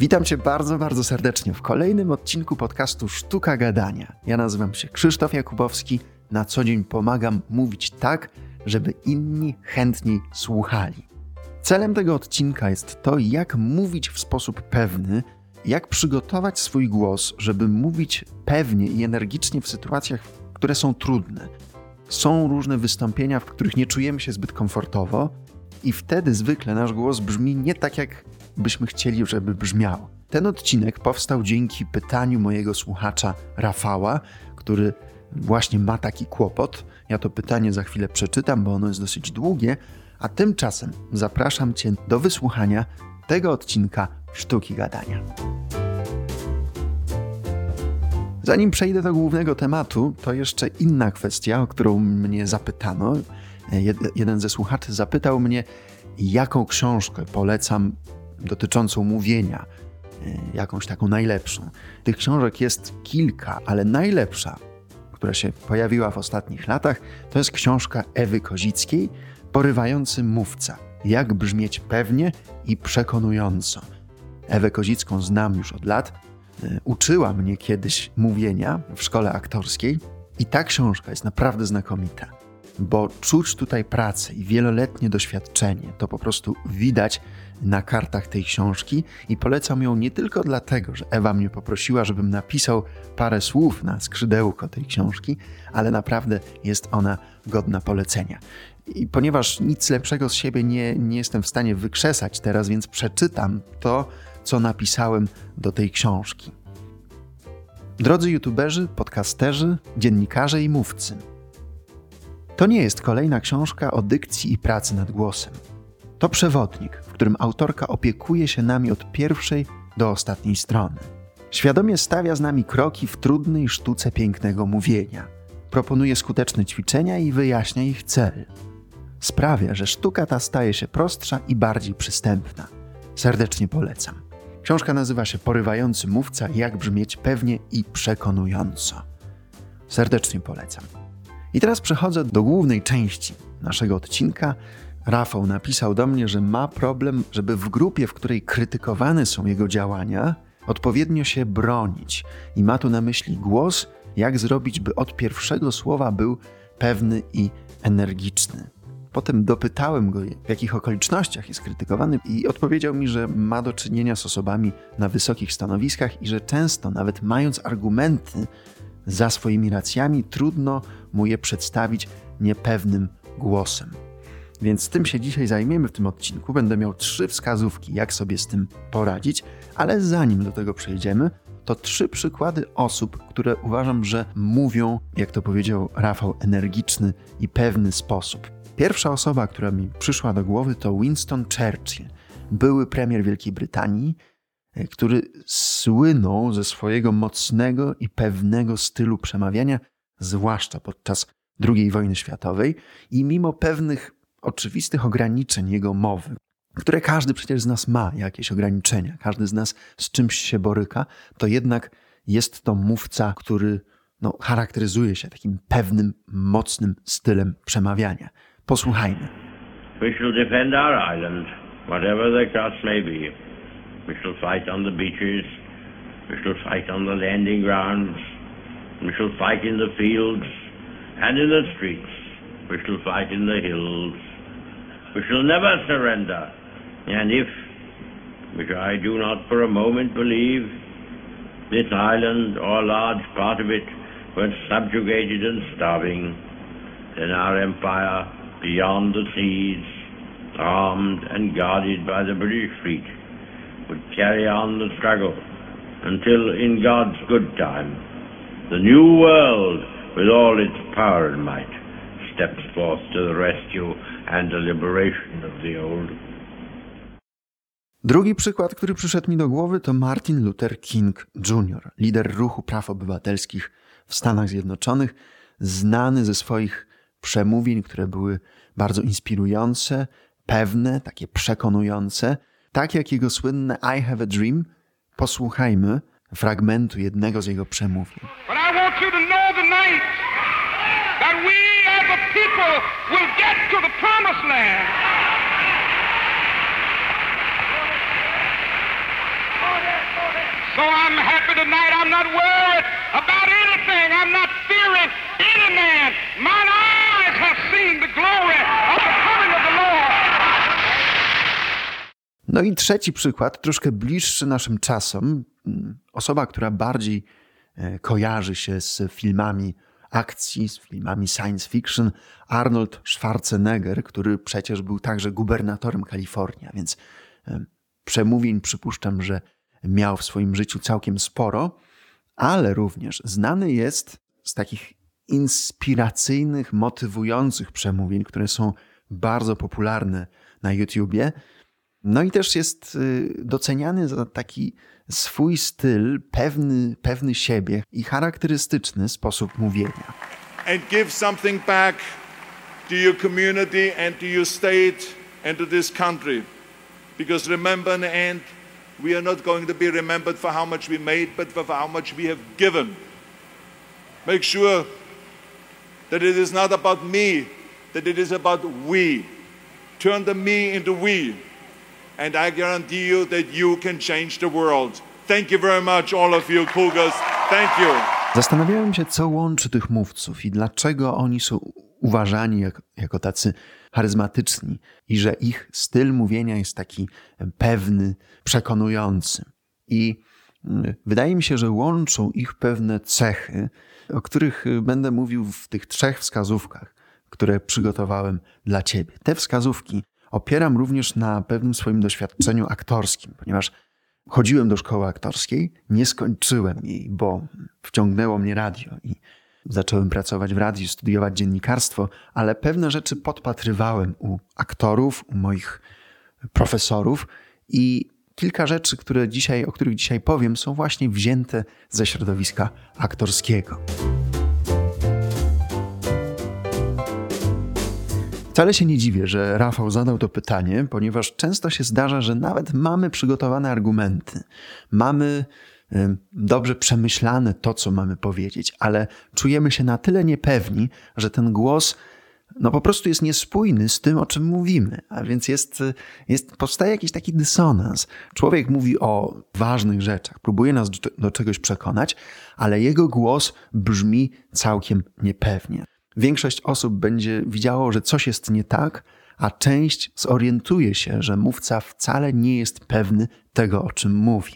Witam Cię bardzo, bardzo serdecznie w kolejnym odcinku podcastu Sztuka Gadania. Ja nazywam się Krzysztof Jakubowski. Na co dzień pomagam mówić tak, żeby inni chętniej słuchali. Celem tego odcinka jest to, jak mówić w sposób pewny, jak przygotować swój głos, żeby mówić pewnie i energicznie w sytuacjach, które są trudne. Są różne wystąpienia, w których nie czujemy się zbyt komfortowo, i wtedy zwykle nasz głos brzmi nie tak, jak byśmy chcieli, żeby brzmiał. Ten odcinek powstał dzięki pytaniu mojego słuchacza Rafała, który właśnie ma taki kłopot. Ja to pytanie za chwilę przeczytam, bo ono jest dosyć długie, a tymczasem zapraszam Cię do wysłuchania tego odcinka Sztuki Gadania. Zanim przejdę do głównego tematu, to jeszcze inna kwestia, o którą mnie zapytano. Jeden ze słuchaczy zapytał mnie, jaką książkę polecam dotyczącą mówienia, e, jakąś taką najlepszą. Tych książek jest kilka, ale najlepsza, która się pojawiła w ostatnich latach, to jest książka Ewy Kozickiej Porywający mówca. Jak brzmieć pewnie i przekonująco. Ewę Kozicką znam już od lat. E, uczyła mnie kiedyś mówienia w szkole aktorskiej i ta książka jest naprawdę znakomita bo czuć tutaj pracę i wieloletnie doświadczenie. To po prostu widać na kartach tej książki i polecam ją nie tylko dlatego, że Ewa mnie poprosiła, żebym napisał parę słów na skrzydełko tej książki, ale naprawdę jest ona godna polecenia. I ponieważ nic lepszego z siebie nie, nie jestem w stanie wykrzesać teraz, więc przeczytam to, co napisałem do tej książki. Drodzy youtuberzy, podcasterzy, dziennikarze i mówcy – to nie jest kolejna książka o dykcji i pracy nad głosem. To przewodnik, w którym autorka opiekuje się nami od pierwszej do ostatniej strony. Świadomie stawia z nami kroki w trudnej sztuce pięknego mówienia. Proponuje skuteczne ćwiczenia i wyjaśnia ich cel. Sprawia, że sztuka ta staje się prostsza i bardziej przystępna. Serdecznie polecam. Książka nazywa się Porywający mówca jak brzmieć pewnie i przekonująco. Serdecznie polecam. I teraz przechodzę do głównej części naszego odcinka. Rafał napisał do mnie, że ma problem, żeby w grupie, w której krytykowane są jego działania, odpowiednio się bronić. I ma tu na myśli głos, jak zrobić, by od pierwszego słowa był pewny i energiczny. Potem dopytałem go, w jakich okolicznościach jest krytykowany, i odpowiedział mi, że ma do czynienia z osobami na wysokich stanowiskach i że często, nawet mając argumenty, za swoimi racjami, trudno mu je przedstawić niepewnym głosem. Więc tym się dzisiaj zajmiemy w tym odcinku. Będę miał trzy wskazówki, jak sobie z tym poradzić, ale zanim do tego przejdziemy, to trzy przykłady osób, które uważam, że mówią, jak to powiedział Rafał, energiczny i pewny sposób. Pierwsza osoba, która mi przyszła do głowy, to Winston Churchill, były premier Wielkiej Brytanii, E, który słynął ze swojego mocnego i pewnego stylu przemawiania, zwłaszcza podczas II wojny światowej i mimo pewnych oczywistych ograniczeń jego mowy, które każdy przecież z nas ma jakieś ograniczenia, każdy z nas z czymś się boryka, to jednak jest to mówca, który no, charakteryzuje się takim pewnym, mocnym stylem przemawiania. Posłuchajmy. We shall defend our island, whatever the cost may be. We shall fight on the beaches. We shall fight on the landing grounds. We shall fight in the fields and in the streets. We shall fight in the hills. We shall never surrender. And if, which I do not for a moment believe, this island or a large part of it were subjugated and starving, then our empire beyond the seas, armed and guarded by the British fleet, would carry on the struggle until, in God's good time, the new world, with all its power and might, steps forth to the rescue and the liberation of the old. Drugi przykład, który przyszedł mi do głowy, to Martin Luther King Jr., lider ruchu praw obywatelskich w Stanach Zjednoczonych, znany ze swoich przemówień, które były bardzo inspirujące, pewne, takie przekonujące, tak jak jego słynne I Have a Dream, posłuchajmy fragmentu jednego z jego przemówień. So I'm happy tonight. I'm not worried about anything. I'm not fearing any man. Mine eyes have seen the glory of the coming of the Lord. No i trzeci przykład, troszkę bliższy naszym czasom. Osoba, która bardziej e, kojarzy się z filmami akcji, z filmami science fiction, Arnold Schwarzenegger, który przecież był także gubernatorem Kalifornii, więc e, przemówień przypuszczam, że miał w swoim życiu całkiem sporo, ale również znany jest z takich inspiracyjnych, motywujących przemówień, które są bardzo popularne na YouTubie. No i też jest y, doceniany za taki swój styl, pewny, pewny siebie i charakterystyczny sposób mówienia. And give something back to your community and to your state and to this country. Because remember in the end, we are not going to be remembered for how much we made, but for how much we have given. Make sure that it is not about me, that it is about we. Turn the me into we. And I guarantee you that you can change the world. Thank you very much, all of you Cougars. Thank you. Zastanawiałem się, co łączy tych mówców i dlaczego oni są uważani jak, jako tacy charyzmatyczni i że ich styl mówienia jest taki pewny, przekonujący. I mm, wydaje mi się, że łączą ich pewne cechy, o których będę mówił w tych trzech wskazówkach, które przygotowałem dla Ciebie. Te wskazówki opieram również na pewnym swoim doświadczeniu aktorskim, ponieważ chodziłem do szkoły aktorskiej, nie skończyłem jej, bo wciągnęło mnie radio i zacząłem pracować w radiu, studiować dziennikarstwo, ale pewne rzeczy podpatrywałem u aktorów, u moich profesorów i kilka rzeczy, które dzisiaj, o których dzisiaj powiem, są właśnie wzięte ze środowiska aktorskiego. Wcale się nie dziwię, że Rafał zadał to pytanie, ponieważ często się zdarza, że nawet mamy przygotowane argumenty, mamy dobrze przemyślane to, co mamy powiedzieć, ale czujemy się na tyle niepewni, że ten głos no po prostu jest niespójny z tym, o czym mówimy. A więc jest, jest, powstaje jakiś taki dysonans. Człowiek mówi o ważnych rzeczach, próbuje nas do, do czegoś przekonać, ale jego głos brzmi całkiem niepewnie. Większość osób będzie widziało, że coś jest nie tak, a część zorientuje się, że mówca wcale nie jest pewny tego, o czym mówi.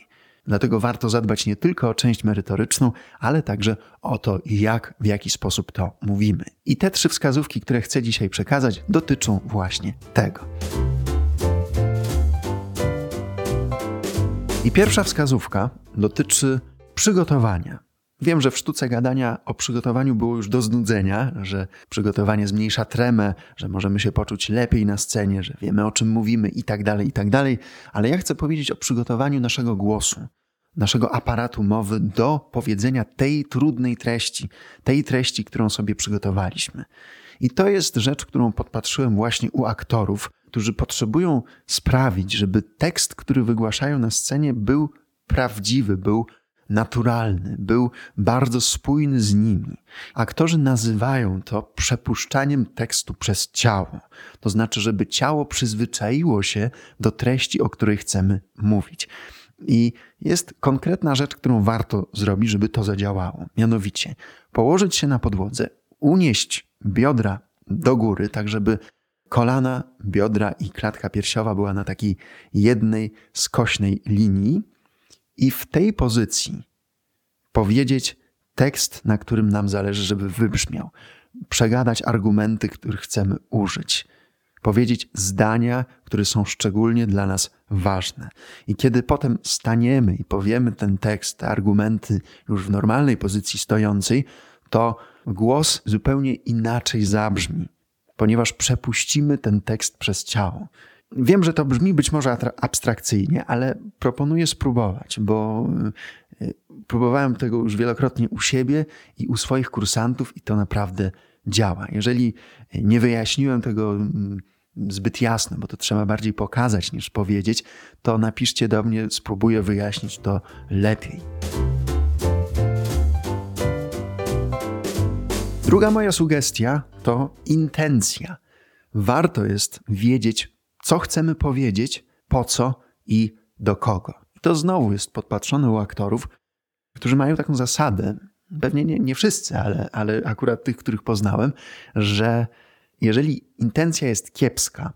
Dlatego warto zadbać nie tylko o część merytoryczną, ale także o to, jak, w jaki sposób to mówimy. I te trzy wskazówki, które chcę dzisiaj przekazać, dotyczą właśnie tego. I pierwsza wskazówka dotyczy przygotowania. Wiem, że w sztuce gadania o przygotowaniu było już do znudzenia, że przygotowanie zmniejsza tremę, że możemy się poczuć lepiej na scenie, że wiemy o czym mówimy i tak dalej, i tak dalej, ale ja chcę powiedzieć o przygotowaniu naszego głosu, naszego aparatu mowy do powiedzenia tej trudnej treści, tej treści, którą sobie przygotowaliśmy. I to jest rzecz, którą podpatrzyłem właśnie u aktorów, którzy potrzebują sprawić, żeby tekst, który wygłaszają na scenie, był prawdziwy, był naturalny, był bardzo spójny z nimi. Aktorzy nazywają to przepuszczaniem tekstu przez ciało. To znaczy, żeby ciało przyzwyczaiło się do treści, o której chcemy mówić. I jest konkretna rzecz, którą warto zrobić, żeby to zadziałało. Mianowicie położyć się na podłodze, unieść biodra do góry, tak żeby kolana, biodra i klatka piersiowa była na takiej jednej skośnej linii i w tej pozycji powiedzieć tekst, na którym nam zależy, żeby wybrzmiał, przegadać argumenty, których chcemy użyć, powiedzieć zdania, które są szczególnie dla nas ważne. I kiedy potem staniemy i powiemy ten tekst, te argumenty już w normalnej pozycji stojącej, to głos zupełnie inaczej zabrzmi, ponieważ przepuścimy ten tekst przez ciało. Wiem, że to brzmi być może abstrakcyjnie, ale proponuję spróbować, bo y, próbowałem tego już wielokrotnie u siebie i u swoich kursantów, i to naprawdę działa. Jeżeli nie wyjaśniłem tego mm, zbyt jasno, bo to trzeba bardziej pokazać niż powiedzieć, to napiszcie do mnie, spróbuję wyjaśnić to lepiej. Druga moja sugestia to intencja. Warto jest wiedzieć, co chcemy powiedzieć, po co i do kogo. to znowu jest podpatrzone u aktorów, którzy mają taką zasadę, pewnie nie, nie wszyscy, ale, ale akurat tych, których poznałem, że jeżeli intencja jest kiepska,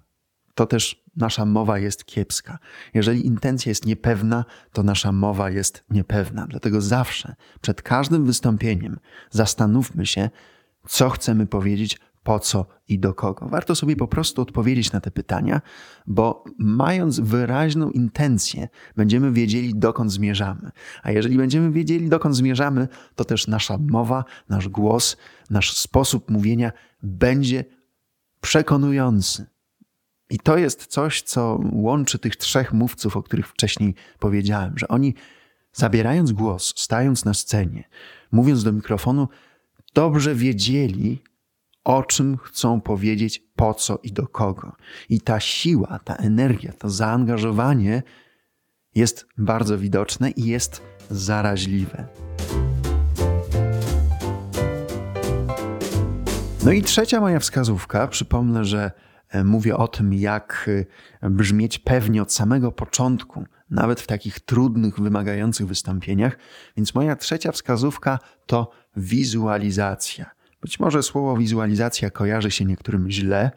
to też nasza mowa jest kiepska. Jeżeli intencja jest niepewna, to nasza mowa jest niepewna. Dlatego zawsze przed każdym wystąpieniem zastanówmy się, co chcemy powiedzieć, po co i do kogo. Warto sobie po prostu odpowiedzieć na te pytania, bo mając wyraźną intencję, będziemy wiedzieli, dokąd zmierzamy. A jeżeli będziemy wiedzieli, dokąd zmierzamy, to też nasza mowa, nasz głos, nasz sposób mówienia będzie przekonujący. I to jest coś, co łączy tych trzech mówców, o których wcześniej powiedziałem, że oni zabierając głos, stając na scenie, mówiąc do mikrofonu, dobrze wiedzieli, o czym chcą powiedzieć, po co i do kogo. I ta siła, ta energia, to zaangażowanie jest bardzo widoczne i jest zaraźliwe. No i trzecia moja wskazówka, przypomnę, że e, mówię o tym, jak e, brzmieć pewnie od samego początku, nawet w takich trudnych, wymagających wystąpieniach. Więc moja trzecia wskazówka to wizualizacja. Być może słowo wizualizacja kojarzy się niektórym źle.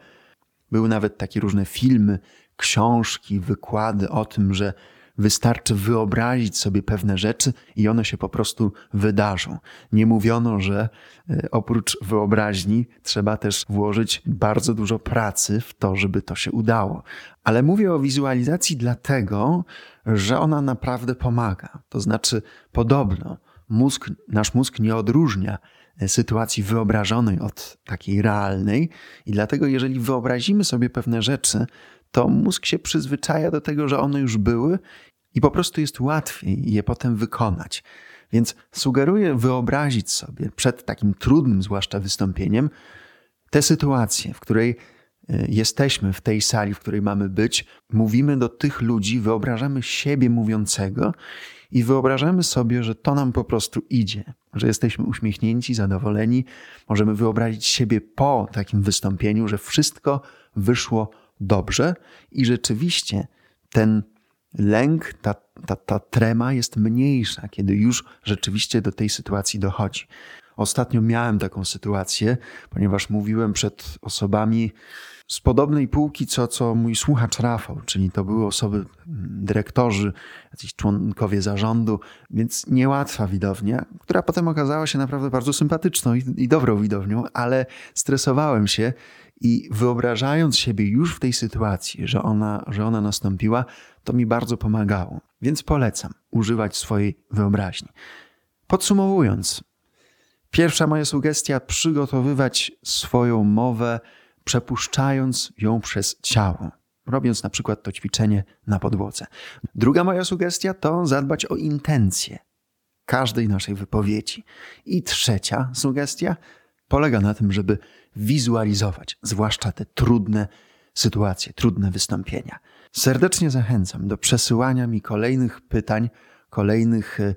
Były nawet takie różne filmy, książki, wykłady o tym, że wystarczy wyobrazić sobie pewne rzeczy i one się po prostu wydarzą. Nie mówiono, że e, oprócz wyobraźni trzeba też włożyć bardzo dużo pracy w to, żeby to się udało. Ale mówię o wizualizacji dlatego, że ona naprawdę pomaga. To znaczy, podobno mózg, nasz mózg nie odróżnia sytuacji wyobrażonej od takiej realnej, i dlatego, jeżeli wyobrazimy sobie pewne rzeczy, to mózg się przyzwyczaja do tego, że one już były i po prostu jest łatwiej je potem wykonać. Więc sugeruję wyobrazić sobie przed takim trudnym, zwłaszcza wystąpieniem, tę sytuację, w której e, jesteśmy w tej sali, w której mamy być, mówimy do tych ludzi, wyobrażamy siebie mówiącego i wyobrażamy sobie, że to nam po prostu idzie, że jesteśmy uśmiechnięci, zadowoleni. Możemy wyobrazić siebie po takim wystąpieniu, że wszystko wyszło dobrze i rzeczywiście ten lęk, ta, ta, ta trema jest mniejsza, kiedy już rzeczywiście do tej sytuacji dochodzi. Ostatnio miałem taką sytuację, ponieważ mówiłem przed osobami, z podobnej półki, co, co mój słuchacz Rafał, czyli to były osoby, dyrektorzy, jacyś członkowie zarządu, więc niełatwa widownia, która potem okazała się naprawdę bardzo sympatyczną i, i dobrą widownią, ale stresowałem się i wyobrażając siebie już w tej sytuacji, że ona, że ona nastąpiła, to mi bardzo pomagało. Więc polecam używać swojej wyobraźni. Podsumowując, pierwsza moja sugestia: przygotowywać swoją mowę przepuszczając ją przez ciało, robiąc na przykład to ćwiczenie na podłodze. Druga moja sugestia to zadbać o intencje każdej naszej wypowiedzi. I trzecia sugestia polega na tym, żeby wizualizować, zwłaszcza te trudne sytuacje, trudne wystąpienia. Serdecznie zachęcam do przesyłania mi kolejnych pytań, kolejnych e,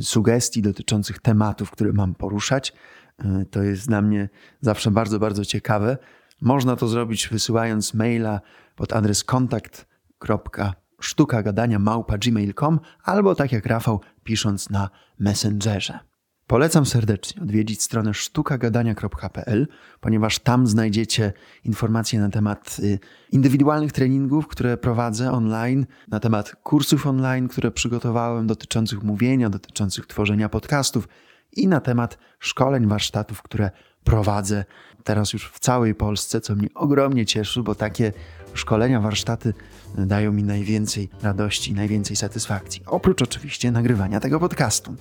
sugestii dotyczących tematów, które mam poruszać. E, to jest dla mnie zawsze bardzo, bardzo ciekawe. Można to zrobić wysyłając maila pod adres kontakt.sztukagadania.gmail.com albo tak jak Rafał pisząc na Messengerze. Polecam serdecznie odwiedzić stronę sztukagadania.pl, ponieważ tam znajdziecie informacje na temat y, indywidualnych treningów, które prowadzę online, na temat kursów online, które przygotowałem dotyczących mówienia, dotyczących tworzenia podcastów i na temat szkoleń, warsztatów, które prowadzę teraz już w całej Polsce, co mnie ogromnie cieszy, bo takie szkolenia, warsztaty dają mi najwięcej radości, najwięcej satysfakcji. Oprócz oczywiście nagrywania tego podcastu.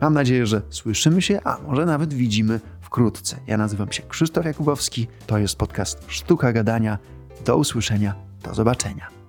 Mam nadzieję, że słyszymy się, a może nawet widzimy wkrótce. Ja nazywam się Krzysztof Jakubowski, to jest podcast Sztuka Gadania. Do usłyszenia, do zobaczenia.